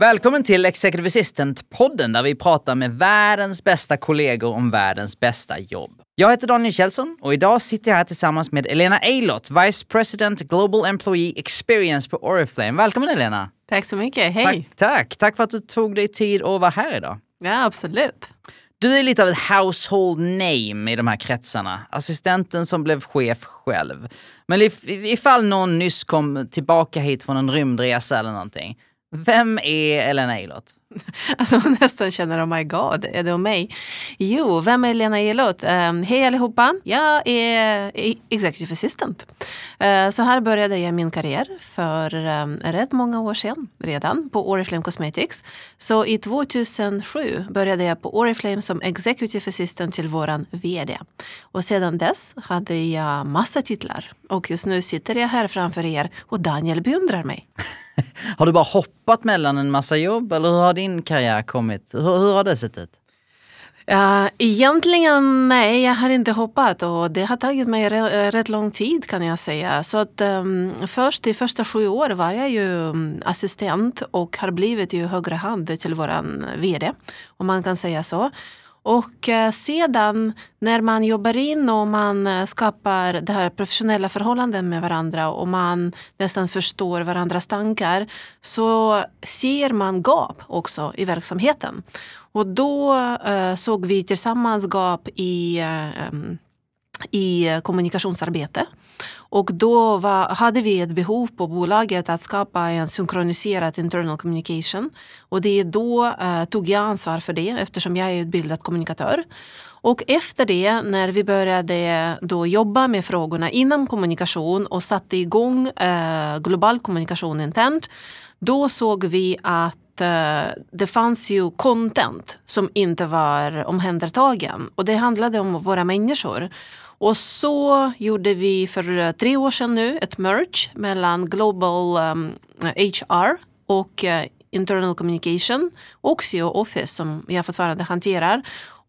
Välkommen till Executive Assistant-podden där vi pratar med världens bästa kollegor om världens bästa jobb. Jag heter Daniel Kjellson och idag sitter jag här tillsammans med Elena Eilert, Vice President Global Employee Experience på Oriflame. Välkommen Elena! Tack så mycket, hej! Tack, tack! Tack för att du tog dig tid att vara här idag. Ja, absolut. Du är lite av ett household name i de här kretsarna. Assistenten som blev chef själv. Men if ifall någon nyss kom tillbaka hit från en rymdresa eller någonting, vem är Elena Eilert? Alltså man nästan känner oh my god, är det om mig? Jo, vem är Lena Eilert? Um, ehm, hej allihopa, jag är e-, executive assistant. Uh, så här började jag min karriär för um, rätt många år sedan redan på Oriflame Cosmetics. Så i 2007 började jag på Oriflame som executive assistant till våran VD. Och sedan dess hade jag massa titlar. Och just nu sitter jag här framför er och Daniel beundrar mig. har du bara hoppat mellan en massa jobb eller hur har din karriär kommit? Hur, hur har det sett ut? Uh, egentligen nej, jag har inte hoppat och det har tagit mig rätt lång tid kan jag säga. Så att um, först i första sju år var jag ju mm, assistent och har blivit ju högre hand till våran VD, om man kan säga så. Och eh, sedan när man jobbar in och man eh, skapar det här professionella förhållanden med varandra och man nästan förstår varandras tankar så ser man gap också i verksamheten. Och då eh, såg vi tillsammans gap i, eh, i kommunikationsarbete. Och då var, hade vi ett behov på bolaget att skapa en synkroniserad internal communication. Och det är då eh, tog jag ansvar för det eftersom jag är utbildad kommunikatör. Och efter det, när vi började då jobba med frågorna inom kommunikation och satte igång eh, global kommunikation internt, då såg vi att eh, det fanns ju content som inte var omhändertagen och det handlade om våra människor. Och så gjorde vi för eh, tre år sedan nu ett merge mellan Global ehm, um, HR och uh, Internal Communication och CEO Office som jag fortfarande hanterar.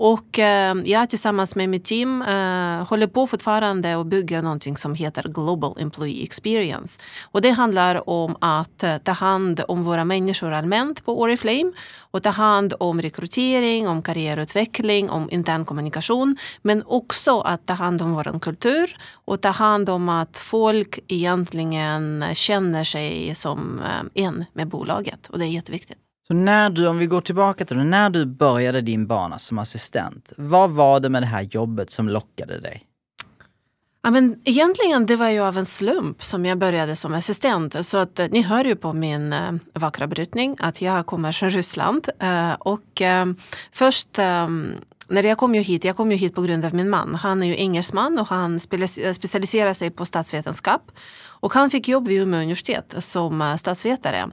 Och eh, jag tillsammans med mitt team eh, håller på fortfarande och bygger någonting som heter Global Employee Experience. Och det handlar om att eh, ta hand om våra människor allmänt på Oriflame och ta hand om rekrytering, om karriärutveckling, om intern kommunikation. Men också att ta hand om vår kultur och ta hand om att folk egentligen känner sig som eh, en med bolaget. Och det är jätteviktigt. Så när du, om vi går tillbaka till det, när du började din bana som assistent, vad var det med det här jobbet som lockade dig? Ja, men egentligen det var ju av en slump som jag började som assistent. Så att, eh, ni hör ju på min äh, vackra brytning att jag kommer från Ryssland. Äh, och äh, först när jag kom ju hit, jag kom ju hit på grund av min man. Han är ju engelsman och han specialiserar sig på statsvetenskap. Och han fick jobb vid Umeå universitet som statsvetare.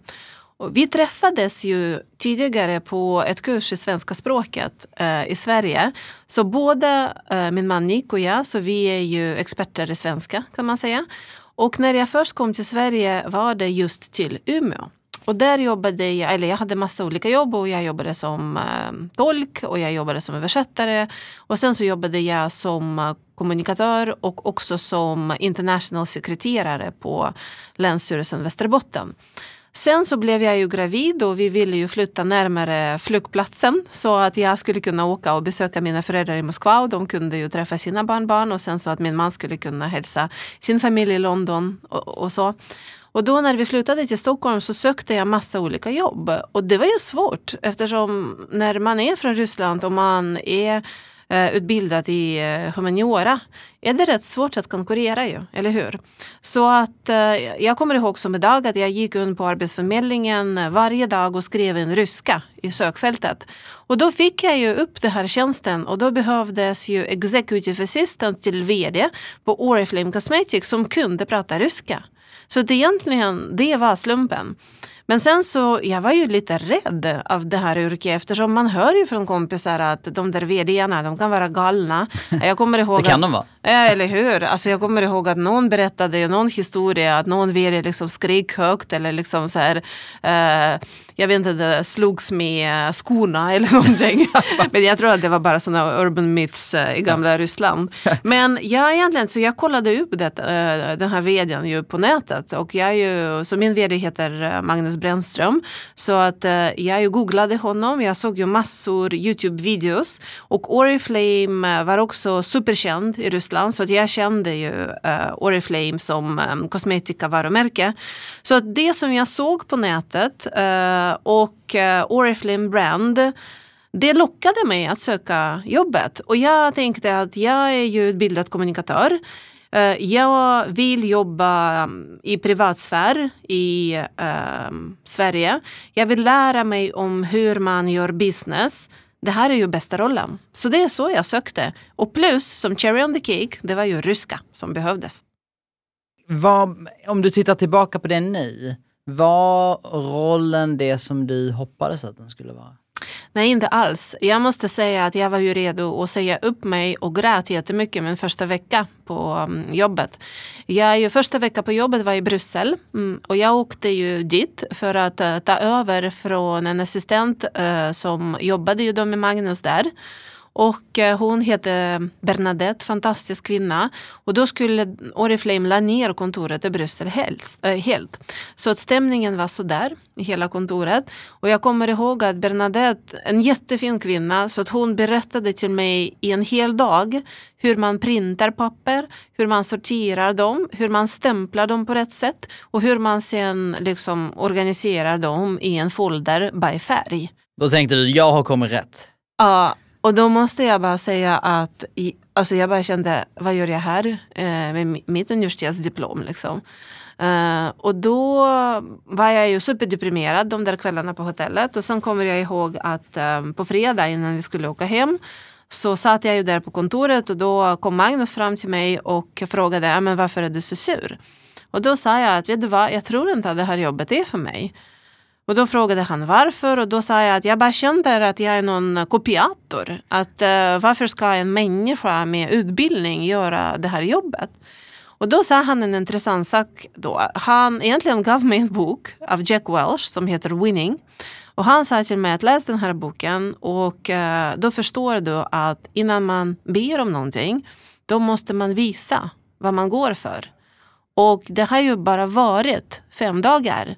Och vi träffades ju tidigare på ett kurs i svenska språket eh, i Sverige. Så både eh, min man Nick och jag, så vi är ju experter i svenska kan man säga. Och när jag först kom till Sverige var det just till Umeå. Och där jobbade jag, eller jag hade massa olika jobb och jag jobbade som eh, tolk och jag jobbade som översättare. Och sen så jobbade jag som eh, kommunikatör och också som international sekreterare på Länsstyrelsen Västerbotten. Sen så blev jag ju gravid och vi ville ju flytta närmare flygplatsen så att jag skulle kunna åka och besöka mina föräldrar i Moskva och de kunde ju träffa sina barnbarn och sen så att min man skulle kunna hälsa sin familj i London och, och så. Och då när vi flyttade till Stockholm så sökte jag massa olika jobb. Och det var ju svårt eftersom när man är från Ryssland och man är eh, utbildad i eh, humaniora är det rätt svårt att konkurrera ju, eller hur? Så att eh, jag kommer ihåg som idag att jag gick in på Arbetsförmedlingen eh, varje dag och skrev in ryska i sökfältet. Och då fick jag ju upp den här tjänsten och då behövdes ju executive assistant till vd på Oriflame Cosmetics som kunde prata ryska. Så det egentligen, det var slumpen. Men sen så, jag var ju lite rädd av det här yrket eftersom man hör ju från kompisar att de där vdarna, de kan vara galna. Jag kommer ihåg det kan att, de vara. Ja, eller hur? Alltså jag kommer ihåg att någon berättade någon historia att någon vd liksom skrek högt eller liksom så här, uh, jag vet inte, slogs med skorna eller någonting. Men jag tror att det var bara sådana urban myths uh, i gamla Ryssland. Men jag egentligen, så jag kollade upp det, uh, den här vdn ju på nätet och jag ju, så min vd heter Magnus Brännström. Så att jag ju googlade honom, jag såg ju massor Youtube-videos och Oriflame var också superkänd i Ryssland Tyskland så att jag kände ju uh, Oriflame som um, kosmetikavarumärke. Så att det som jag såg på nätet uh, och uh, Oriflame brand det lockade mig att söka jobbet och jag tänkte att jag är ju utbildad kommunikatör. Jag vill jobba i privatsfär i eh, Sverige. Jag vill lära mig om hur man gör business det här är ju bästa rollen. Så det är så jag sökte. Och plus, som cherry on the cake, det var ju ryska som behövdes. Vad, om du tittar tillbaka på det nu, var rollen det som du hoppades att den skulle vara? Nej, inte alls. Jag måste säga att jag var ju redo att säga upp mig och grät jättemycket min första vecka på mm, jobbet. Jag ju första veckan på jobbet var i Bryssel mm, och jag åkte ju dit för att eh, ta över från en assistent eh, som jobbade ju då med Magnus där. Och eh, hon hette Bernadette, fantastisk kvinna. Och då skulle Oriflame la ner kontoret i Bryssel helst, äh, helt. Så att stämningen var sådär i hela kontoret. Och jag kommer ihåg att Bernadette, en jättefin kvinna, så att hon berättade till mig i en hel dag hur man printar papper, hur man sorterar dem, hur man stämplar dem på rätt sätt och hur man sen liksom organiserar dem i en folder by färg. Då tänkte du, jag har kommit rätt? Ja, och då måste jag bara säga att i, alltså jag bara kände, vad gör jag här eh, med mitt universitetsdiplom? Liksom. Eh, och då var jag ju superdeprimerad de där kvällarna på hotellet och sen kommer jag ihåg att eh, på fredag innan vi skulle åka hem så satt jag ju där på kontoret och då kom Magnus fram till mig och frågade men varför är du så sur? Och då sa jag att vet du vad, jag tror inte att det här jobbet är för mig. Och då frågade han varför och då sa jag att jag bara kände att jag är någon kopiator. Att uh, varför ska en människa med utbildning göra det här jobbet? Och då sa han en intressant sak då. Han egentligen gav mig en bok av Jack Welch som heter Winning. Och han sa till mig att läs den här boken och uh, då förstår du att innan man ber om någonting då måste man visa vad man går för. Och det har ju bara varit fem dagar.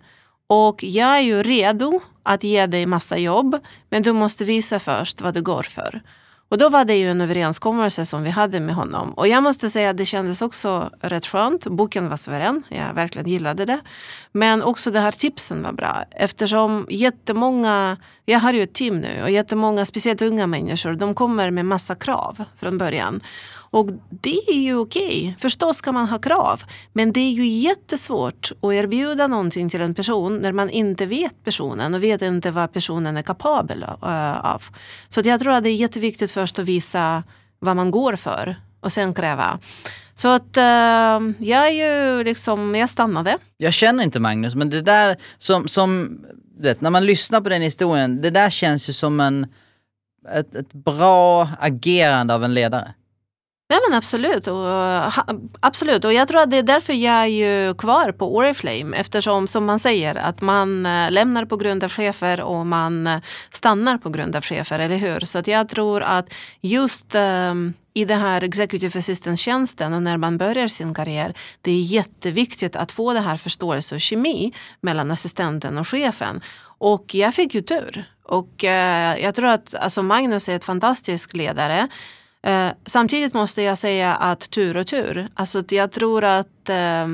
Och jag är ju redo att ge dig massa jobb, men du måste visa först vad du går för. Och då var det ju en överenskommelse som vi hade med honom. Och jag måste säga att det kändes också rätt skönt. Boken var suverän, jag verkligen gillade det. Men också det här tipsen var bra eftersom jättemånga, jag har ju ett team nu och jättemånga, speciellt unga människor, de kommer med massa krav från början. Och det är ju okej. Förstås ska man ha krav. Men det är ju jättesvårt att erbjuda någonting till en person när man inte vet personen och vet inte vad personen är kapabel eh, av. Så jag tror att det är jätteviktigt först att visa vad man går för och sen kräva. Så att uh, jag är ju liksom, jag stannade. Jag känner inte Magnus, men det där som, som det, när man lyssnar på den historien, det där känns ju som en, ett, ett bra agerande av en ledare. Ja men absolut. Och, absolut. Och jag tror att det är därför jag är ju kvar på Oriflame eftersom som man säger att man eh, lämnar på grund av chefer och man eh, stannar på grund av chefer, eller hur? Så att jag tror att just um, i den här executive Assistance-tjänsten och när man börjar sin karriär, det är jätteviktigt att få det här förståelse och kemi mellan assistenten och chefen. Och jag fick ju tur. Och uh, jag tror att alltså Magnus är ett fantastisk ledare. Eh, samtidigt måste jag säga att tur och tur. Alltså jag tror att eh,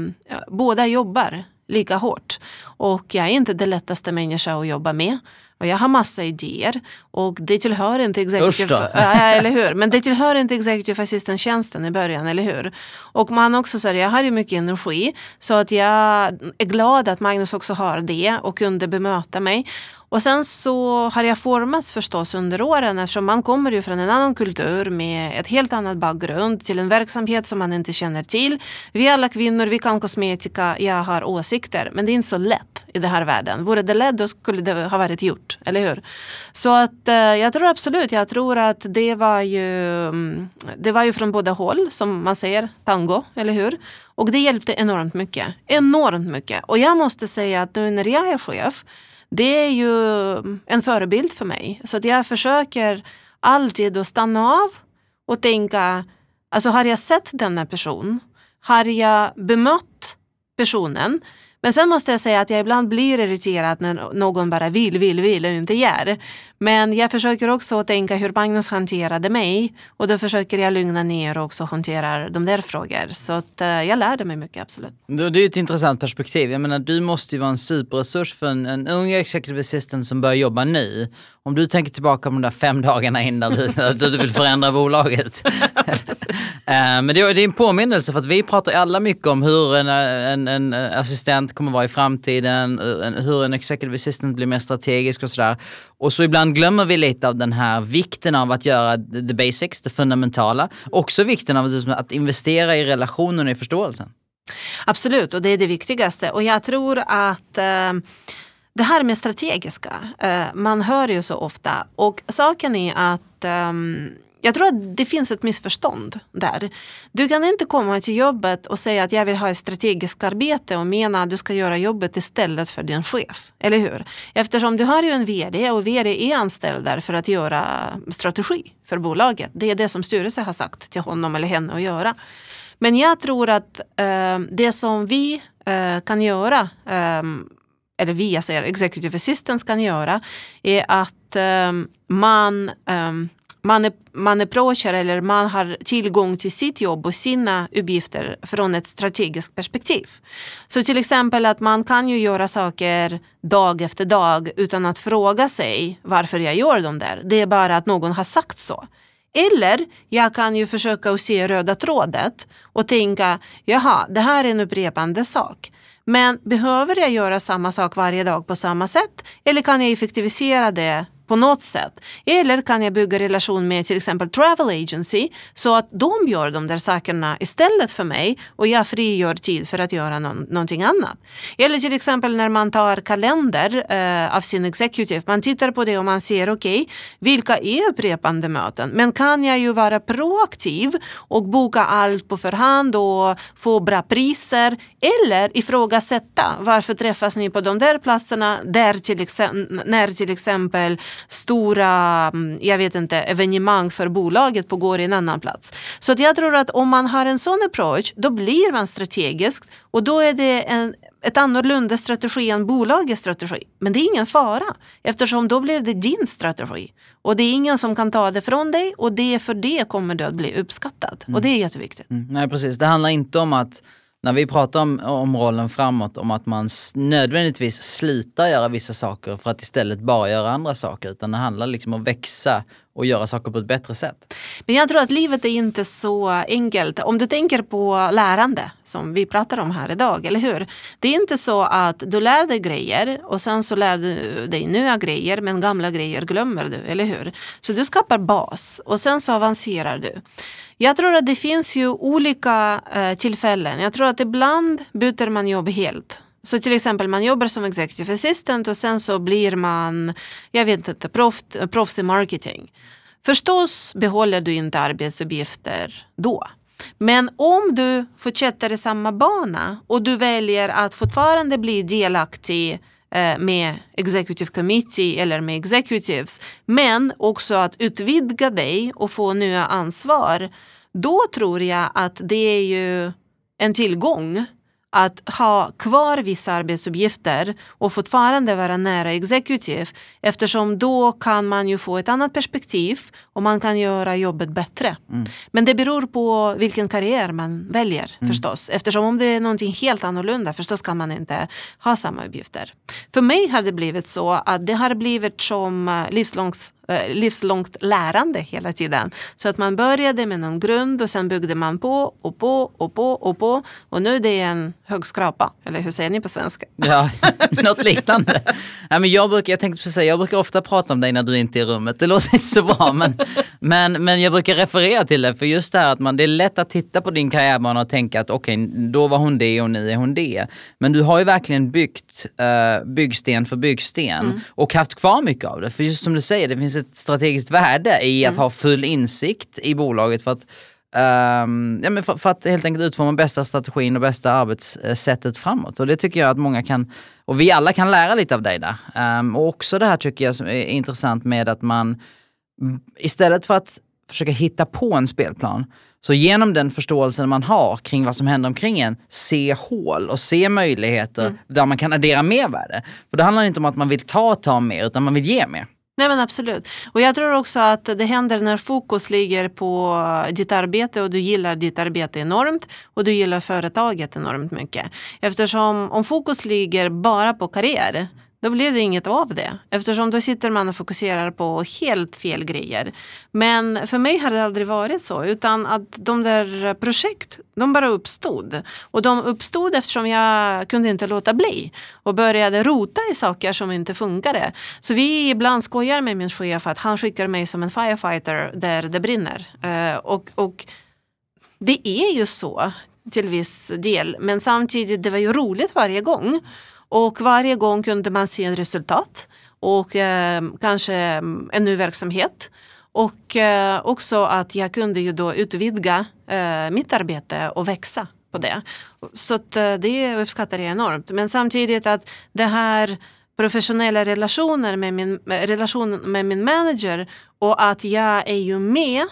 båda jobbar lika hårt. Och jag är inte den lättaste människa att jobba med. Och jag har massa idéer och det tillhör inte executive, äh, eller hur? Men det tillhör inte executive assistant-tjänsten i början, eller hur? Och man också säger, jag har ju mycket energi så att jag är glad att Magnus också har det och kunde bemöta mig. Och sen så har jag formats förstås under åren eftersom man kommer ju från en annan kultur med ett helt annat bakgrund till en verksamhet som man inte känner till. Vi är alla kvinnor, vi kan kosmetika, jag har åsikter. Men det är inte så lätt i den här världen. Vore det lätt då skulle det ha varit gjort, eller hur? Så att eh, jag tror absolut, jag tror att det var ju, mm, det var ju från båda håll som man säger tango, eller hur? Och det hjälpte enormt mycket. Enormt mycket. Och jag måste säga att nu när jag är chef det är ju en förebild för mig. Så att jag försöker alltid att stanna av och tänka, alltså har jag sett denna person? Har jag bemött personen? Men sen måste jag säga att jag ibland blir irriterad när någon bara vill, vill, vill och inte gör. Men jag försöker också tänka hur Magnus hanterade mig och då försöker jag lugna ner och också hantera de där frågorna. Så att, uh, jag lärde mig mycket, absolut. Det är ett intressant perspektiv. Jag menar, du måste ju vara en superresurs för en, en ung executive assistant som börjar jobba nu. Om du tänker tillbaka på de där fem dagarna innan du, du vill förändra bolaget. Eh, men det är en påminnelse för att vi pratar alla mycket om hur en, en, en assistent kommer vara i framtiden, eh, hur en executive assistant blir mer strategisk och sådär. Och så ibland glömmer vi lite av den här vikten av att göra the basics, det fundamentala. Också vikten av liksom, att investera i relationen och i förståelsen. Absolut, och det är det viktigaste. Och jag tror att eh, det här med strategiska, eh, man hör ju så ofta. Och saken är att eh, jag tror att det finns ett missförstånd där. Du kan inte komma till jobbet och säga att jag vill ha ett strategiskt arbete och mena att du ska göra jobbet istället för din chef. Eller hur? Eftersom du har ju en VD och VD är anställd där för att göra strategi för bolaget. Det är det som styrelsen har sagt till honom eller henne att göra. Men jag tror att eh, det som vi eh, kan göra eh, eller vi, jag säger executive assistants kan göra, är att eh, man um, man, är, man approachar eller man har tillgång till sitt jobb och sina uppgifter från ett strategiskt perspektiv. Så till exempel att man kan ju göra saker dag efter dag utan att fråga sig varför jag gör dem där. Det är bara att någon har sagt så. Eller jag kan ju försöka att se röda trådet och tänka, jaha, det här är en upprepande sak. Men behöver jag göra samma sak varje dag på samma sätt? Eller kan jag effektivisera det på något sätt. Eller kan jag bygga relation med till exempel travel agency så att de gör de där sakerna istället för mig och jag frigör tid för att göra någon, någonting annat. Eller till exempel när man tar kalender eh, av sin executive, man tittar på det och man ser okej, okay, vilka är upprepande möten? Men kan jag ju vara proaktiv och boka allt på förhand och få bra priser eller ifrågasätta varför träffas ni på de där platserna där till när till exempel stora, mm, jag vet inte, evenemang för bolaget pågår i en annan plats. Så att jag tror att om man har en sån approach, då blir man strategisk och då är det en, ett annorlunda strategi än bolagets strategi. Men det är ingen fara eftersom då blir det din strategi. Och det är ingen som kan ta det från dig och det för det kommer du att bli uppskattad. Mm. Och det är jätteviktigt. Mm. Nej precis, det handlar inte om att när vi pratar om, om rollen framåt, om att man nödvändigtvis slutar göra vissa saker för att istället bara göra andra saker. Utan det handlar liksom om att växa och göra saker på ett bättre sätt. Men jag tror att livet är inte så enkelt. Om du tänker på lärande som vi pratar om här idag, eller hur? Det är inte så att du lär dig grejer och sen så lär du dig nya grejer men gamla grejer glömmer du, eller hur? Så du skapar bas och sen så avancerar du. Jag tror att det finns ju olika eh, tillfällen. Jag tror att ibland byter man jobb helt. Så till exempel man jobbar som executive assistant och sen så blir man, jag vet inte, proff, proffs i marketing. Förstås behåller du inte arbetsuppgifter då. Men om du fortsätter i samma bana och du väljer att fortfarande bli delaktig eh, med executive committee eller med executives men också att utvidga dig och få nya ansvar. Då tror jag att det är ju en tillgång att ha kvar vissa arbetsuppgifter och fortfarande vara nära executive eftersom då kan man ju få ett annat perspektiv och man kan göra jobbet bättre. Mm. Men det beror på vilken karriär man väljer mm. förstås. Eftersom om det är någonting helt annorlunda förstås kan man inte ha samma uppgifter. För mig har det blivit så att det har blivit som eh, livslångt lärande hela tiden. Så att man började med någon grund och sen byggde man på och på och på och på. Och nu är det en högskrapa, eller hur säger ni på svenska? Ja, något liknande. Ja, men jag, brukar, jag tänkte säga, jag brukar ofta prata om dig när du inte är i rummet. Det låter inte så bra men, men, men jag brukar referera till det för just det här att man, det är lätt att titta på din karriärbana och tänka att okej, okay, då var hon det och nu är hon det. Men du har ju verkligen byggt uh, byggsten för byggsten mm. och haft kvar mycket av det. För just som du säger, det finns ett strategiskt värde i att mm. ha full insikt i bolaget för att Um, ja, men för, för, att helt enkelt utforma bästa strategin och bästa arbetssättet framåt. Och det tycker jag att många kan, och vi alla kan lära lite av dig där. Um, och också det här tycker jag är intressant med att man istället för att försöka hitta på en spelplan, så genom den förståelsen man har kring vad som händer omkring en, se hål och se möjligheter mm. där man kan addera mervärde. För det handlar inte om att man vill ta ta mer, utan man vill ge mer. Nej men absolut. Och jag tror också att det händer när fokus ligger på ditt arbete och du gillar ditt arbete enormt och du gillar företaget enormt mycket. Eftersom om fokus ligger bara på karriär då blir det inget av det. Eftersom då sitter man och fokuserar på helt fel grejer. Men för mig har det aldrig varit så. Utan att de där projekt, de bara uppstod. Och de uppstod eftersom jag kunde inte låta bli. Och började rota i saker som inte funkade. Så vi ibland skojar med min chef att han skickar mig som en firefighter där det brinner. Eh, och, och det är ju så till viss del. Men samtidigt, det var ju roligt varje gång. Och varje gång kunde man se en resultat och eh, kanske mm, en ny verksamhet. Och eh, också att jag kunde ju då utvidga eh, mitt arbete och växa på det. Så att, eh, det uppskattar jag enormt. Men samtidigt att det här professionella relationer med min, relation med min manager och att jag är ju med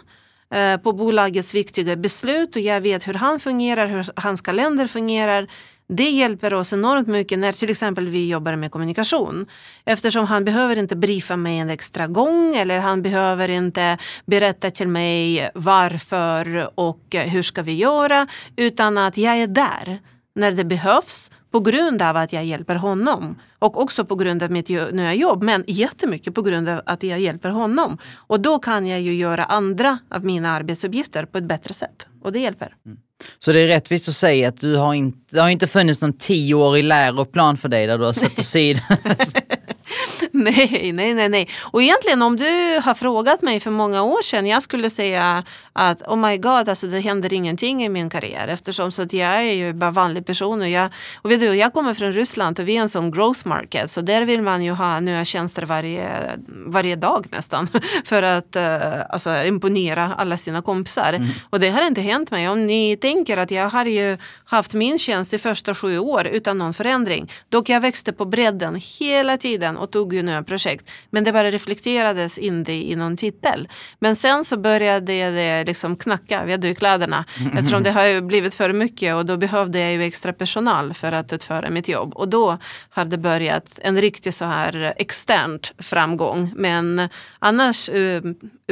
eh, på bolagets viktiga beslut och jag vet hur han fungerar, hur hans kalender fungerar. Det hjälper oss enormt mycket när till exempel vi jobbar med kommunikation. Eftersom han behöver inte briefa mig en extra gång eller han behöver inte berätta till mig varför och hur ska vi göra. Utan att jag är där när det behövs på grund av att jag hjälper honom. Och också på grund av mitt nya jobb, men jättemycket på grund av att jag hjälper honom. Och då kan jag ju göra andra av mina arbetsuppgifter på ett bättre sätt. Och det hjälper. Mm. Så det är rättvist att säga att du har inte, det har inte funnits någon tioårig läroplan för dig där du har satt åt nej, nej, nej, nej. Och egentligen om du har frågat mig för många år sedan, jag skulle säga att oh my god, alltså det händer ingenting i min karriär eftersom så att jag är ju bara vanlig person och jag, och vet du, jag kommer från Ryssland och vi är en sån growth market så där vill man ju ha nya tjänster varje, varje dag nästan för att uh, alltså, imponera alla sina kompisar. Mm. Och det har inte hänt mig. Om ni tänker att jag har ju haft min tjänst i första sju år utan någon förändring. Dock jag växte på bredden hela tiden och tog ju nya projekt. Men det bara reflekterades inte i någon titel. Men sen så började det liksom knacka vi hade ju kläderna. Eftersom det har blivit för mycket och då behövde jag ju extra personal för att utföra mitt jobb. Och då har det börjat en riktig så här externt framgång. Men annars eh,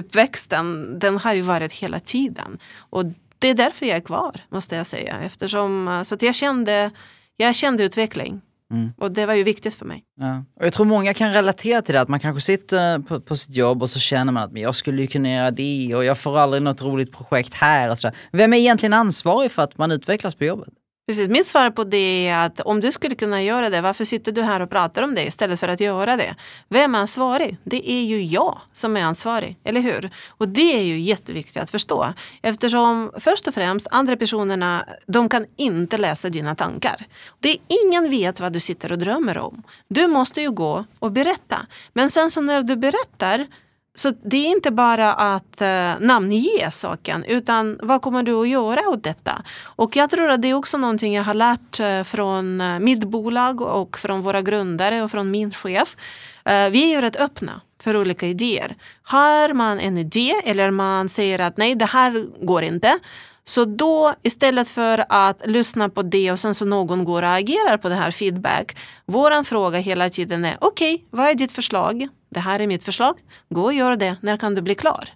uppväxten den har ju varit hela tiden. Och det är därför jag är kvar måste jag säga. Eftersom, eh, så att jag, kände, jag kände utveckling. Mm. Och det var ju viktigt för mig. Ja. Och jag tror många kan relatera till det, att man kanske sitter på, på sitt jobb och så känner man att men jag skulle ju kunna göra det och jag får aldrig något roligt projekt här. Och så Vem är egentligen ansvarig för att man utvecklas på jobbet? Precis, mitt svar på det är att om du skulle kunna göra det, varför sitter du här och pratar om det istället för att göra det? Vem är ansvarig? Det är ju jag som är ansvarig, eller hur? Och det är ju jätteviktigt att förstå eftersom först och främst andra personerna, de kan inte läsa dina tankar. Det är ingen vet vad du sitter och drömmer om. Du måste ju gå och berätta. Men sen så när du berättar så det är inte bara att eh, namnge saken utan vad kommer du att göra åt detta? Och jag tror att det är också någonting jag har lärt eh, från eh, mitt bolag och från våra grundare och från min chef. Eh, vi är ju rätt öppna för olika idéer. Har man en idé eller man säger att nej det här går inte så då istället för att lyssna på det och sen så någon går och agerar på det här feedback. Våran fråga hela tiden är okej, okay, vad är ditt förslag? Det här är mitt förslag. Gå och gör det. När kan du bli klar?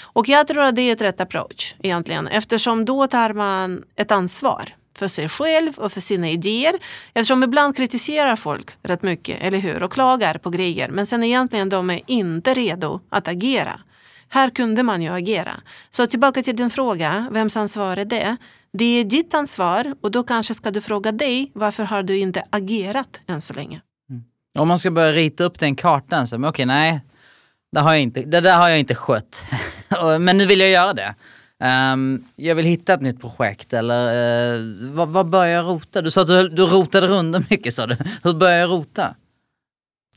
Och jag tror att det är ett rätt approach egentligen eftersom då tar man ett ansvar för sig själv och för sina idéer. Eftersom ibland kritiserar folk rätt mycket, eller hur? Och klagar på grejer. Men sen egentligen de är inte redo att agera. Här kunde man ju agera. Så tillbaka till din fråga, vems ansvar är det? Det är ditt ansvar och då kanske ska du fråga dig varför har du inte agerat än så länge? Om man ska börja rita upp den kartan, så okej nej, det, har jag inte, det där har jag inte skött. Men nu vill jag göra det. Um, jag vill hitta ett nytt projekt eller uh, vad, vad börjar jag rota? Du sa att du, du rotade runt mycket sa du. Hur börjar jag rota?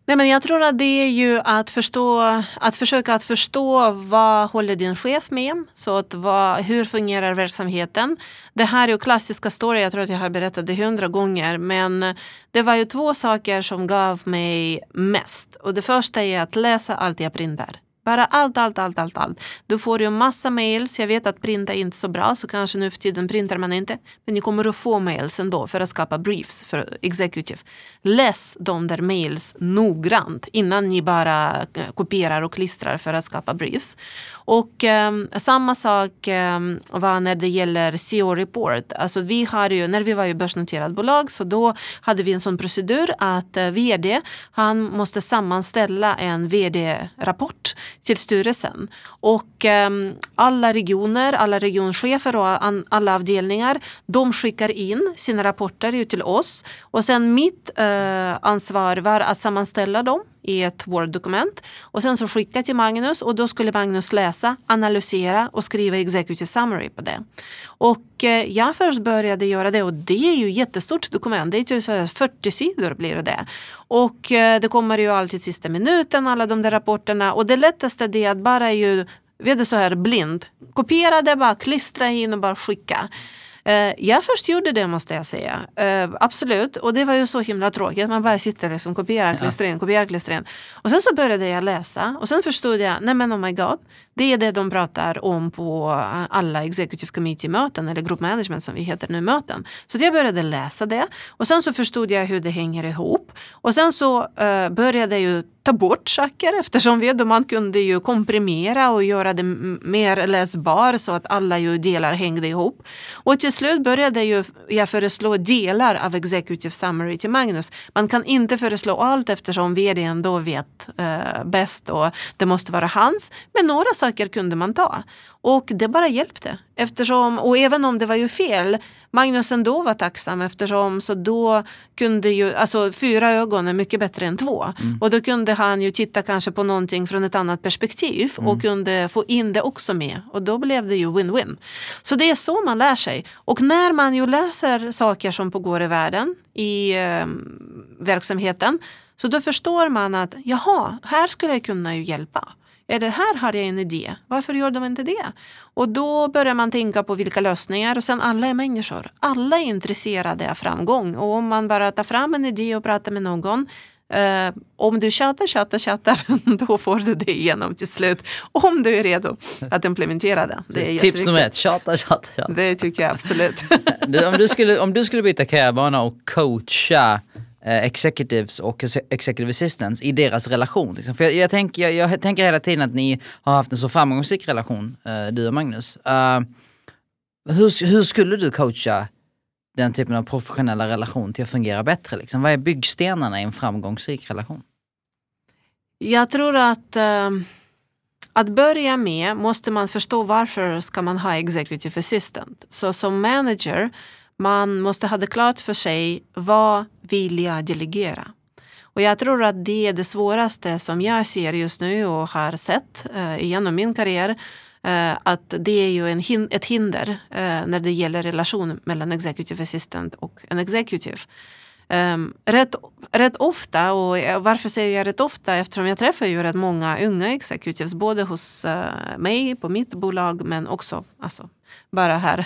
Nej, men jag tror att det är ju att, förstå, att försöka att förstå vad håller din chef med? Så att vad, hur fungerar verksamheten? Det här är ju klassiska story, jag tror att jag har berättat det hundra gånger. Men det var ju två saker som gav mig mest. Och det första är att läsa allt jag printar. Bara allt, allt, allt, allt, allt. Du får ju massa mails. Jag vet att printa är inte så bra, så kanske nu för tiden printar man inte. Men ni kommer att få mails ändå för att skapa briefs för executive. Läs de där mails noggrant innan ni bara kopierar och klistrar för att skapa briefs. Och eh, samma sak eh, var när det gäller CEO report. Alltså vi har ju, när vi var ju börsnoterat bolag så då hade vi en sån procedur att eh, vd han måste sammanställa en vd-rapport till styrelsen. Och eh, alla regioner, alla regionchefer och alla avdelningar, de skickar in sina rapporter till oss. Och sen mitt eh, ansvar var att sammanställa dem i ett Word-dokument och sen så skicka till Magnus och då skulle Magnus läsa, analysera och skriva executive summary på det. Och eh, jag först började göra det och det är ju ett jättestort dokument, det är typ 40 sidor blir det. Och eh, det kommer ju alltid sista minuten, alla de där rapporterna och det lättaste det är att bara ju, vi är så här blind, kopiera det, bara klistra in och bara skicka. Eh, jag först gjorde det måste jag säga. Eh, absolut. Och det var ju så himla tråkigt. Man bara sitter liksom kopierar, klistrar in, kopierar, klistrar in. Och sen så började jag läsa och sen förstod jag, nej men oh my god. Det är det de pratar om på alla executive committee-möten eller group management som vi heter nu möten. Så jag började läsa det och sen så förstod jag hur det hänger ihop. Och sen så uh, började jag ju ta bort saker eftersom vi, man kunde ju komprimera och göra det mer läsbar så att alla ju delar hängde ihop. Och till slut började ju jag föreslå delar av Executive Summary till Magnus. Man kan inte föreslå allt eftersom vd ändå vet eh, bäst och det måste vara hans. Men några saker kunde man ta. Och det bara hjälpte. Eftersom, och även om det var ju fel, Magnus ändå var tacksam eftersom så då kunde ju, alltså fyra ögon är mycket bättre än två. Mm. Och då kunde han ju titta kanske på någonting från ett annat perspektiv mm. och kunde få in det också med. Och då blev det ju win-win. Så det är så man lär sig. Och när man ju läser saker som pågår i världen, i eh, verksamheten, så då förstår man att jaha, här skulle jag kunna ju hjälpa. Eller här har jag en idé, varför gör de inte det? Och då börjar man tänka på vilka lösningar och sen alla är människor. Alla är intresserade av framgång och om man bara tar fram en idé och pratar med någon Uh, om du tjatar, tjatar, tjatar, då får du det igenom till slut. Om du är redo att implementera det. det är Tips nummer ett, tjata, tjata, tjata. Det tycker jag absolut. om, du skulle, om du skulle byta karriärbana och coacha Eh, Eh, executives och executive assistants i deras relation. Liksom. För jag, jag, tänker, jag, jag, tänker hela tiden att ni har haft en så framgångsrik relation, uh, du och Magnus. Uh, hur, hur skulle du coacha den typen av professionella relation till att fungera bättre? Liksom? Vad är byggstenarna i en framgångsrik relation? Jag tror att uh, att börja med måste man förstå varför ska man ha executive assistant. Så som manager man måste ha det klart för sig vad vill jag delegera? Och jag tror att det är det svåraste som jag ser just nu och har sett eh, genom min karriär. Eh, att det är ju en hin ett hinder eh, när det gäller relation mellan executive assistant och en executive. Um, rätt, rätt ofta, och varför säger jag rätt ofta? Eftersom jag träffar ju rätt många unga executives både hos uh, mig på mitt bolag men också alltså, bara här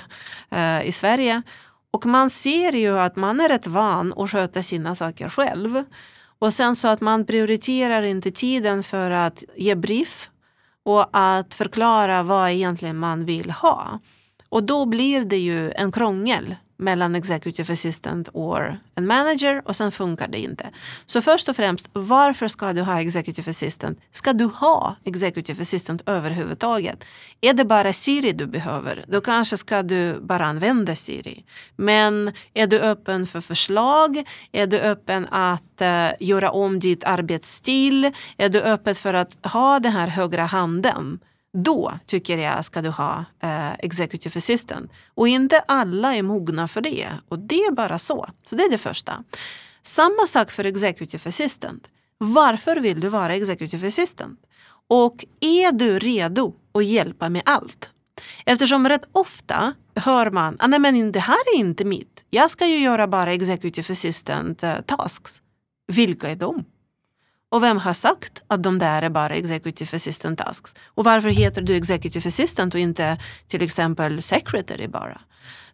uh, i Sverige. Och man ser ju att man är rätt van att sköta sina saker själv. Och sen så att man prioriterar inte tiden för att ge brief och att förklara vad egentligen man vill ha. Och då blir det ju en krångel mellan executive assistant och en manager och sen funkar det inte. Så först och främst, varför ska du ha executive assistant? Ska du ha executive assistant överhuvudtaget? Är det bara Siri du behöver, då kanske ska du bara använda Siri. Men är du öppen för förslag? Är du öppen att uh, göra om ditt arbetsstil? Är du öppen för att ha den här högra handen? Då tycker jag ska du ha eh, executive assistant. Och inte alla är mogna för det. Och det är bara så. Så det är det första. Samma sak för executive assistant. Varför vill du vara executive assistant? Och är du redo att hjälpa med allt? Eftersom rätt ofta hör man att ah, men det här är inte mitt. Jag ska ju göra bara executive assistant eh, tasks. Vilka är de? Och vem har sagt att de där är bara executive assistant tasks? Och varför heter du executive assistant och inte till exempel secretary bara?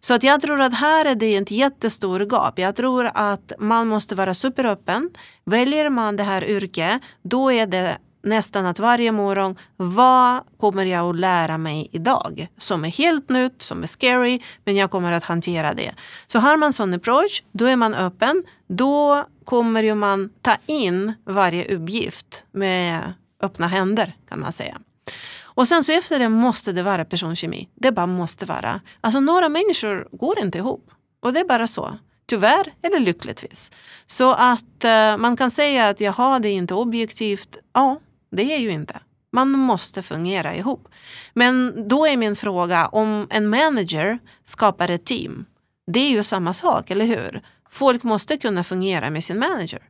Så att jag tror att här är det ett jättestor gap. Jag tror att man måste vara superöppen. Väljer man det här yrket, då är det nästan att varje morgon, vad kommer jag att lära mig idag? Som är helt nytt, som är scary, men jag kommer att hantera det. Så har man sån approach, då är man öppen. Då kommer ju man ta in varje uppgift med öppna händer kan man säga. Och sen så efter det måste det vara personkemi. Det bara måste vara. Alltså några människor går inte ihop. Och det är bara så. Tyvärr eller lyckligtvis. Så att eh, man kan säga att jaha, det är inte objektivt. Ja, det är ju inte. Man måste fungera ihop. Men då är min fråga om en manager skapar ett team. Det är ju samma sak, eller hur? Folk måste kunna fungera med sin manager.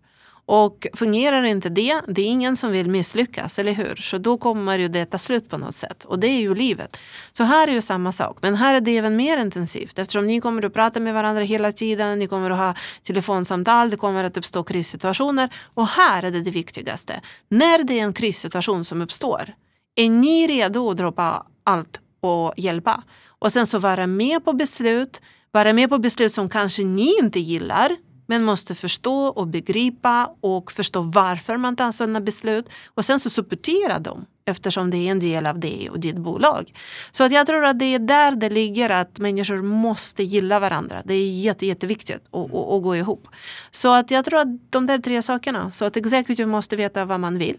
Och fungerar inte det, det är ingen som vill misslyckas, eller hur? Så då kommer ju det ta slut på något sätt. Och det är ju livet. Så här är ju samma sak. Men här är det även mer intensivt eftersom ni kommer att prata med varandra hela tiden. Ni kommer att ha telefonsamtal, det kommer att uppstå krissituationer. Och här är det det viktigaste. När det är en krissituation som uppstår, är ni redo att droppa allt och hjälpa? Och sen så vara med på beslut, vara med på beslut som kanske ni inte gillar men måste förstå och begripa och förstå varför man tar sådana beslut och sen så supportera dem eftersom det är en del av det och ditt bolag. Så att jag tror att det är där det ligger att människor måste gilla varandra. Det är jätte, jätteviktigt att, att, att gå ihop. Så att jag tror att de där tre sakerna, så att executive måste veta vad man vill.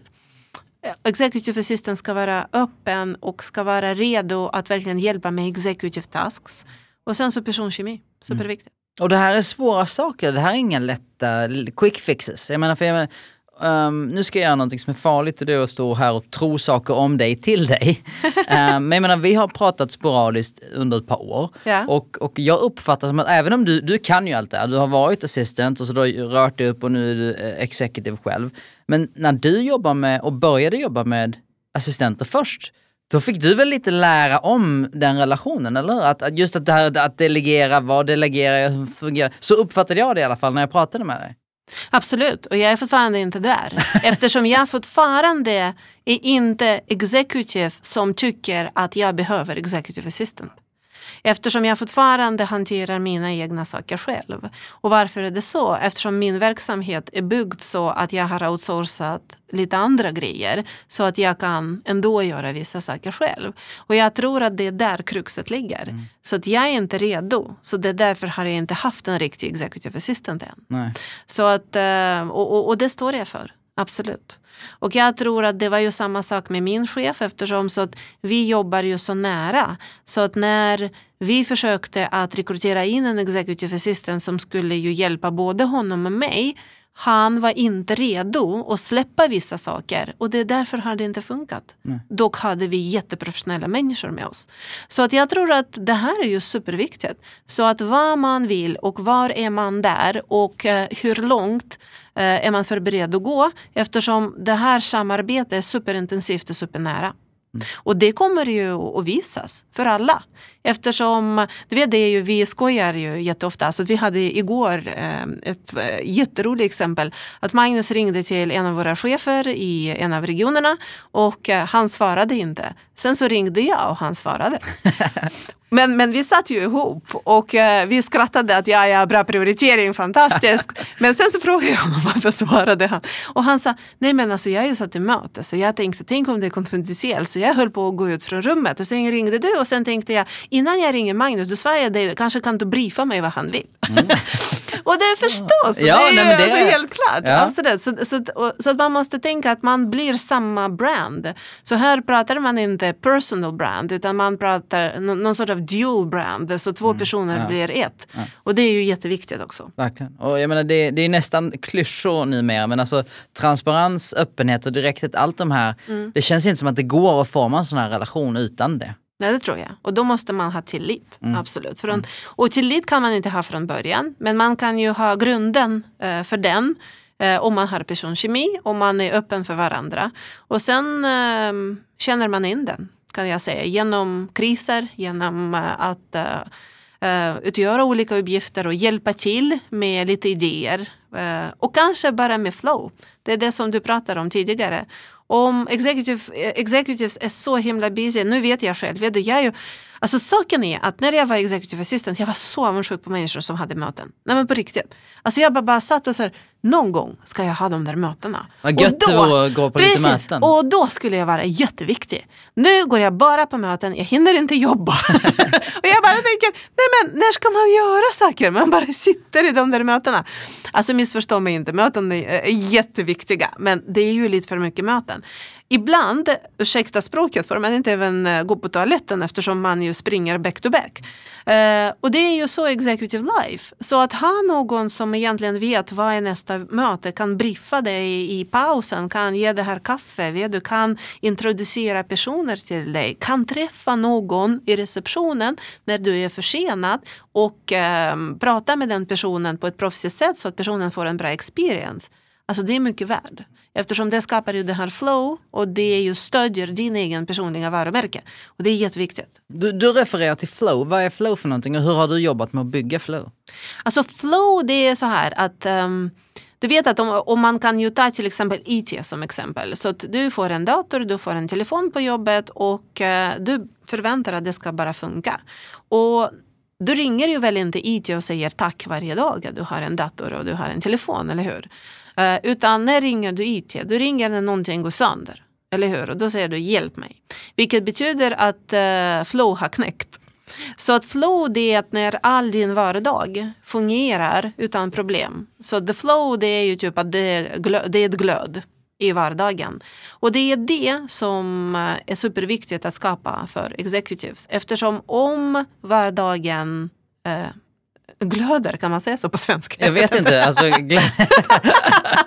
Executive assistant ska vara öppen och ska vara redo att verkligen hjälpa med executive tasks. Och sen så personkemi, superviktigt. Och det här är svåra saker, det här är inga lätta quick fixes. Jag menar, för jag menar, Um, nu ska jag göra någonting som är farligt och det är att stå här och tro saker om dig till dig. um, men jag menar, vi har pratat sporadiskt under ett par år yeah. och, och jag uppfattar som att även om du, du kan ju allt det här, du har varit assistent och så du har rört dig upp och nu är du eh, executive själv. Men när du jobbar med och började jobba med assistenter först, då fick du väl lite lära om den relationen, eller hur? Att, just att det här att delegera, vad delegerar jag, hur fungerar Så uppfattade jag det i alla fall när jag pratade med dig. Absolut, och jag är fortfarande inte där. Eftersom jag fortfarande är inte executive som tycker att jag behöver executive assistant. Eftersom jag fortfarande hanterar mina egna saker själv. Och varför är det så? Eftersom min verksamhet är byggd så att jag har outsourcat lite andra grejer så att jag kan ändå göra vissa saker själv. Och jag tror att det är där kruxet ligger. Mm. Så att jag är inte redo. Så det är därför har jag inte haft en riktig executive assistant än. Nej. Så att, eh, och, och, och det står jag för. Absolut. Och jag tror att det var ju samma sak med min chef eftersom så att vi jobbar ju så nära. Så att när vi försökte att rekrytera in en executive assistant som skulle ju hjälpa både honom och mig han var inte redo att släppa vissa saker och det är därför har det inte funkat. Nej. Dock hade vi jätteprofessionella människor med oss. Så att jag tror att det här är ju superviktigt. Så att vad man vill och var är man där och uh, hur långt är man förberedd att gå eftersom det här samarbetet är superintensivt och supernära. Mm. Och det kommer ju att visas för alla. Eftersom, du vet det är ju, vi skojar ju jätteofta. Alltså, vi hade igår eh, ett eh, jätteroligt exempel. Att Magnus ringde till en av våra chefer i en av regionerna och eh, han svarade inte. Sen så ringde jag och han svarade. Men, men vi satt ju ihop och uh, vi skrattade att ja, ja, bra prioritering, fantastiskt. men sen så frågade jag honom varför svarade han? Och han sa, nej men alltså jag är ju satt i möte så jag tänkte, tänk om det är konfidentiellt. Så jag höll på att gå ut från rummet och sen ringde du och sen tänkte jag, innan jag ringer Magnus, då svarar dig, kanske kan du briefa mig vad han vill. och det är förstås, Ja, det är ju nej, men det alltså är- helt klart. Ja. Absolut. Så, så, och- så att man måste tänka att man blir samma brand. Så här pratar man inte personal brand utan man pratar nå- någon sorts av dual brand, så två personer Mm. ja. blir ett. Och det är ju jätteviktigt också. Verkligen. Och jag menar, det, det är nästan klyschor numera, men alltså transparens, öppenhet och direkthet, allt de här, Mm. det känns inte som att det går att forma en sån här relation utan det. Nej, det tror jag. Och då måste man ha tillit. Mm. Absolut. Från, och tillit kan man inte ha från början, men man kan ju ha grunden eh, för den eh, om man har personkemi, om man är öppen för varandra. Och sen eh, känner man in den, kan jag säga, genom kriser, genom eh, att uh, utgöra olika uppgifter och hjälpa till med lite idéer. uh, och kanske bara med flow. Det är det som du pratade om tidigare. Om executive, executives är så himla busy, nu vet jag själv, vet du, jag är ju, alltså saken är att när jag var executive assistant, jag var så avundsjuk på människor som hade möten. Nej men på riktigt. Alltså jag bara, bara satt och så här, någon gång ska jag ha de där mötena. Vad gött det vore att gå på lite precis, möten. Och då skulle jag vara jätteviktig. Nu går jag bara på möten, jag hinner inte jobba. och jag bara tänker, nej men när ska man göra saker? Man bara sitter i de där mötena. Alltså missförstå mig inte, möten är jätteviktiga. Men det är ju lite för mycket möten. Ibland, ursäkta språket, får man inte även eh, gå på toaletten eftersom man ju springer back to back. Eh, och det är ju så executive life. Så att ha någon som egentligen vet vad är nästa möte, kan briefa dig i pausen, kan ge det här kaffe, du kan introducera personer till dig, kan träffa någon i receptionen när du är försenad och eh, prata med den personen på ett proffsigt sätt så att personen får en bra experience. Alltså det är mycket värd. Eftersom det skapar ju det här flow och det ju stödjer din egen personliga varumärke. Och det är jätteviktigt. Du, du refererar till flow, vad är flow för någonting och hur har du jobbat med att bygga flow? Alltså flow det är så här att ehm, du vet att om, om man kan ju ta till exempel IT som exempel. Så att du får en dator, du får en telefon på jobbet och eh, du förväntar att det ska bara funka. Och du ringer ju väl inte IT och säger tack varje dag att du har en dator och du har en telefon, eller hur? Eh, utan när ringer du IT? Du ringer när någonting går sönder. Eller hur? Och då säger du hjälp mig. Vilket betyder att eh, flow har knäckt. Så att flow det är att när all din vardag fungerar utan problem. Så the flow det är ju typ att det är, det är ett glöd i vardagen. Och det är det som eh, är superviktigt att skapa för executives. Eftersom om vardagen eh, glöder, kan man säga så på svenska? Jag vet inte, alltså gl-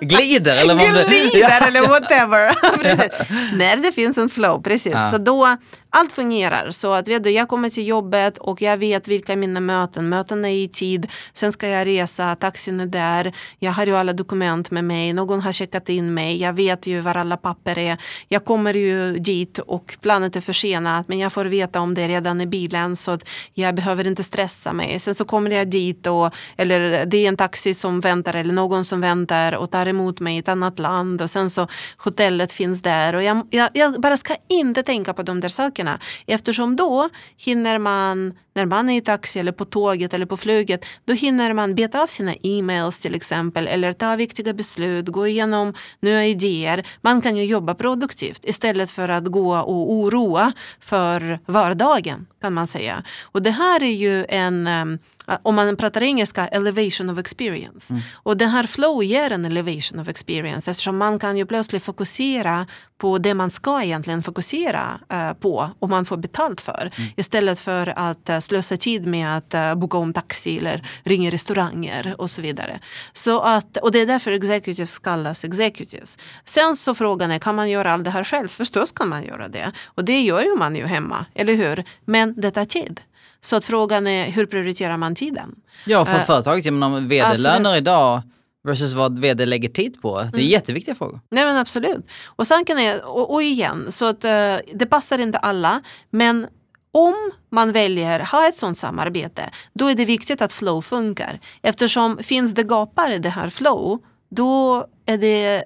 glider eller vad Glider eller whatever. precis. När det finns en flow, precis. Ja. Så då allt fungerar. Så att vet du, jag kommer till jobbet och jag vet vilka mina möten. Möten är i tid. Sen ska jag resa, taxin är där. Jag har ju alla dokument med mig. Någon har checkat in mig. Jag vet ju var alla papper är. Jag kommer ju dit och planet är försenat. Men jag får veta om det redan i bilen så att jag behöver inte stressa mig. Sen så kommer jag dit och eller det är en taxi som väntar eller någon som väntar och tar emot mig i ett annat land och sen så hotellet finns där och jag, jag, jag bara ska inte tänka på de där sakerna eftersom då hinner man när man är i taxi eller på tåget eller på flyget då hinner man beta av sina e-mails till exempel eller ta viktiga beslut, gå igenom nya idéer. Man kan ju jobba produktivt istället för att gå och oroa för vardagen kan man säga. Och det här är ju en um, om man pratar engelska, elevation of experience. Och den här flow ger en elevation of experience eftersom man kan ju plötsligt fokusera på det man ska egentligen fokusera eh, på och man får betalt för. Istället för att eh, slösa tid med att eh, boka om taxi eller ringa restauranger och så vidare. Så att, och det är därför executives kallas executives. Sen så frågan är, kan man göra allt det här själv? Förstås kan man göra det. Och det gör ju man ju hemma, eller hur? Men det tar tid. Så att frågan är hur prioriterar man tiden? Ja, för Eh, företaget, jag menar vd-löner idag versus vad vd lägger tid på. Det är jätteviktiga frågor. Nej men absolut. Och saken är, och, och igen, så att eh, det passar inte alla. Men om man väljer ha ett sådant samarbete, då är det viktigt att flow funkar. Eftersom finns det gapar i det här flow, då är det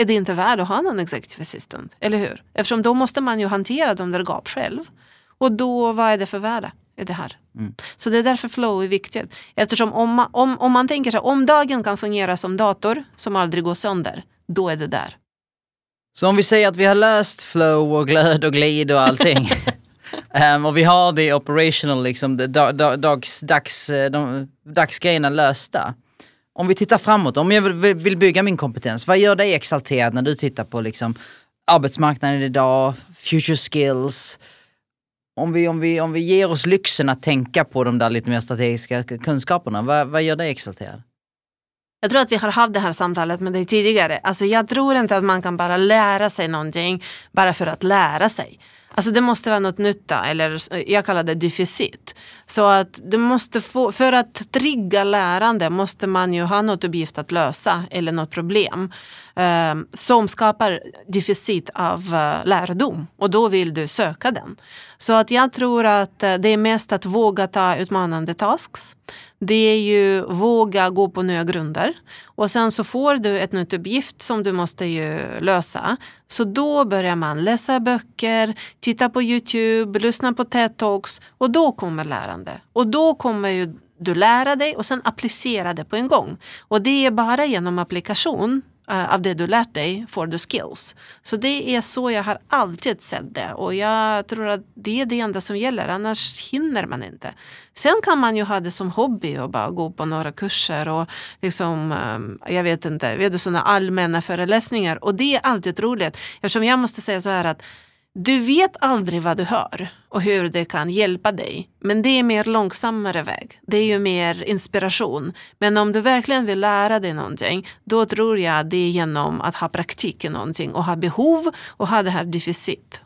är det inte värt att ha någon executive assistant, eller hur? Eftersom då måste man ju hantera de där gap själv. Och då, vad är det för värde i det här? Så det är därför flow är viktigt. Eftersom om man, om, om man tänker sig om dagen kan fungera som dator som aldrig går sönder, då är det där. Så om vi säger att vi har löst flow och glöd och glid och allting. um, och vi har det operational, liksom, dags, dags, de, dagsgrejerna lösta. Om vi tittar framåt, om jag vill, vill bygga min kompetens, vad gör dig exalterad när du tittar på liksom, arbetsmarknaden idag, future skills? Om vi, om, vi, om vi ger oss lyxen att tänka på de där lite mer strategiska kunskaperna, vad, vad gör dig exalterad? Jag tror att vi har haft det här samtalet med dig tidigare. Alltså jag tror inte att man kan bara lära sig någonting bara för att lära sig. Alltså det måste vara något nytta eller jag kallar det deficit. Så att det måste få, för att trigga lärande måste man ju ha något uppgift att lösa eller något problem eh, som skapar deficit av eh, lärdom och då vill du söka den. Så att jag tror att eh, det är mest att våga ta utmanande tasks. Det är ju våga gå på nya grunder och sen så får du ett nytt uppgift som du måste ju lösa. Så då börjar man läsa böcker, titta på Youtube, lyssna på TED-talks och då kommer lärande. Och då kommer ju du lära dig och sen applicera det på en gång. Och det är bara genom applikation Eh, av det du lärt dig får du skills. Så det är så jag har alltid sett det och jag tror att det är det enda som gäller, annars hinner man inte. Sen kan man ju ha det som hobby och bara gå på några kurser och liksom, um, jag vet inte, vet du, sådana allmänna föreläsningar och det är alltid roligt eftersom jag måste säga så här att du vet aldrig vad du hör och hur det kan hjälpa dig. Men det är mer långsammare väg. Det är ju mer inspiration. Men om du verkligen vill lära dig någonting, då tror jag det är genom att ha praktik i någonting och ha behov och ha det här deficit.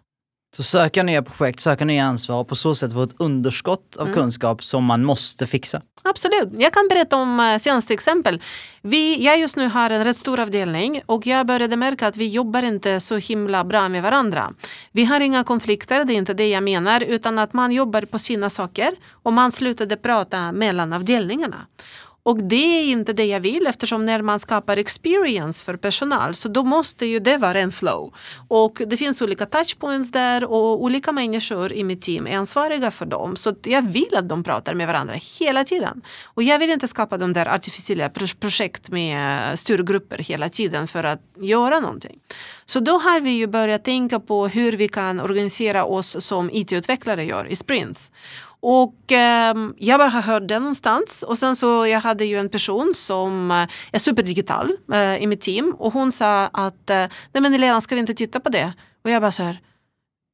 Så söka nya projekt, söka nya ansvar och på så sätt få ett underskott av mm. kunskap som man måste fixa. Absolut. Jag kan berätta om uh, senaste exempel. Vi, jag just nu har en rätt stor avdelning och jag började märka att vi jobbar inte så himla bra med varandra. Vi har inga konflikter, det är inte det jag menar, utan att man jobbar på sina saker och man slutade prata mellan avdelningarna. Och det är inte det jag vill eftersom när man skapar experience för personal så då måste ju det vara en flow. Och det finns olika touchpoints där och olika människor i mitt team är ansvariga för dem. Så jag vill att de pratar med varandra hela tiden. Och jag vill inte skapa de där artificiella projekt med styrgrupper hela tiden för att göra någonting. Så då har vi ju börjat tänka på hur vi kan organisera oss som IT-utvecklare gör i sprints. Och eh, jag bara hörde det någonstans och sen så jag hade ju en person som eh, är superdigital eh, i mitt team och hon sa att eh, nej men Elena ska vi inte titta på det? Och jag bara så här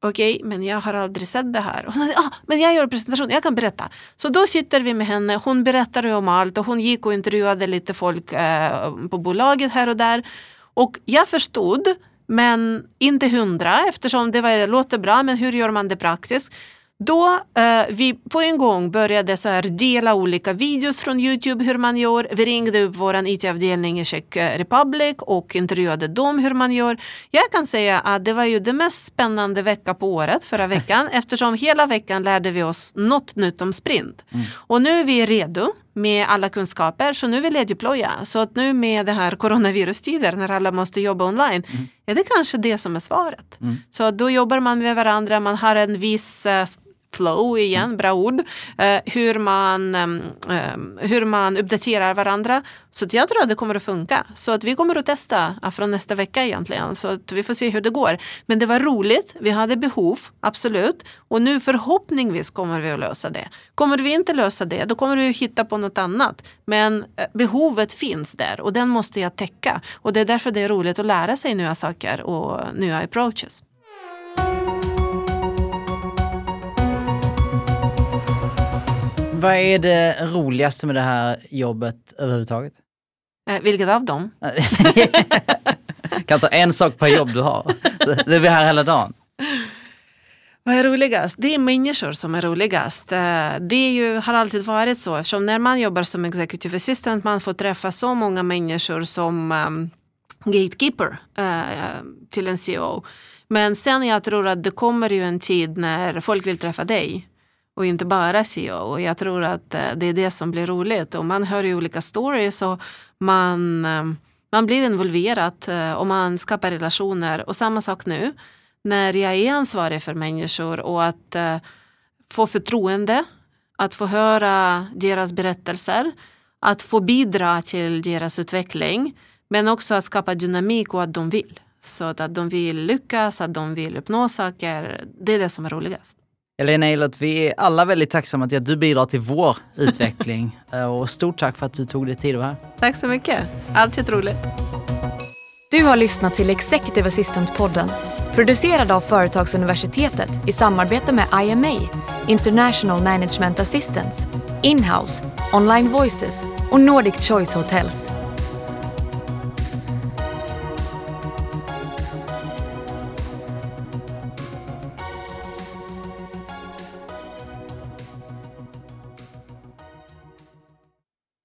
okej, okay, men jag har aldrig sett det här. Och hon sa, ah, men jag gör presentation, jag kan berätta. Så då sitter vi med henne, hon berättar om allt och hon gick och intervjuade lite folk eh, på bolaget här och där. Och jag förstod, men inte hundra eftersom det var, låter bra, men hur gör man det praktiskt? Då eh, vi på en gång började så här dela olika videos från Youtube hur man gör. Vi ringde upp vår IT-avdelning i Czech Republic och intervjuade dem hur man gör. Jag kan säga att det var ju det mest spännande vecka på året förra veckan eftersom hela veckan lärde vi oss något nytt om sprint. Mm. Och nu är vi redo med alla kunskaper så nu vill jag deploya. Så att nu med det här coronavirustider när alla måste jobba online mm. är det kanske det som är svaret. Mm. Så då jobbar man med varandra, man har en viss uh, flow igen, bra ord, eh, hur, man, eh, hur man uppdaterar varandra. Så jag tror att det kommer att funka. Så att vi kommer att testa från nästa vecka egentligen. Så att vi får se hur det går. Men det var roligt, vi hade behov, absolut. Och nu förhoppningsvis kommer vi att lösa det. Kommer vi inte lösa det, då kommer vi att hitta på något annat. Men eh, behovet finns där och den måste jag täcka. Och det är därför det är roligt att lära sig nya saker och nya approaches. Vad är det roligaste med det här jobbet överhuvudtaget? Eh, vilket av dem? kan ta en sak per jobb du har. Det är vi här hela dagen. Vad är roligast? Det är människor som är roligast. Eh, det är ju, har alltid varit så eftersom när man jobbar som executive assistant man får träffa så många människor som um, gatekeeper uh, till en CEO. Men sen jag tror att det kommer ju en tid när folk vill träffa dig och inte bara CEO. Och jag tror att eh, det är det som blir roligt. Och man hör ju olika stories och man, eh, man blir involverad eh, och man skapar relationer. Och samma sak nu när jag är ansvarig för människor och att få förtroende, att få höra deras berättelser, att få bidra till deras utveckling men också att skapa dynamik och att de vill. Så att de vill lyckas, att de vill uppnå saker. Det är det som är roligast. Elena Eilert, vi är alla väldigt tacksamma till att du bidrar till vår utveckling. Eh, och stort tack för att du tog dig tid att vara här. Tack så mycket. Alltid roligt. Du har lyssnat till Executive Assistant-podden producerad av Företagsuniversitetet i samarbete med IMA, International Management Assistance, Inhouse, Online Voices och Nordic Choice Hotels.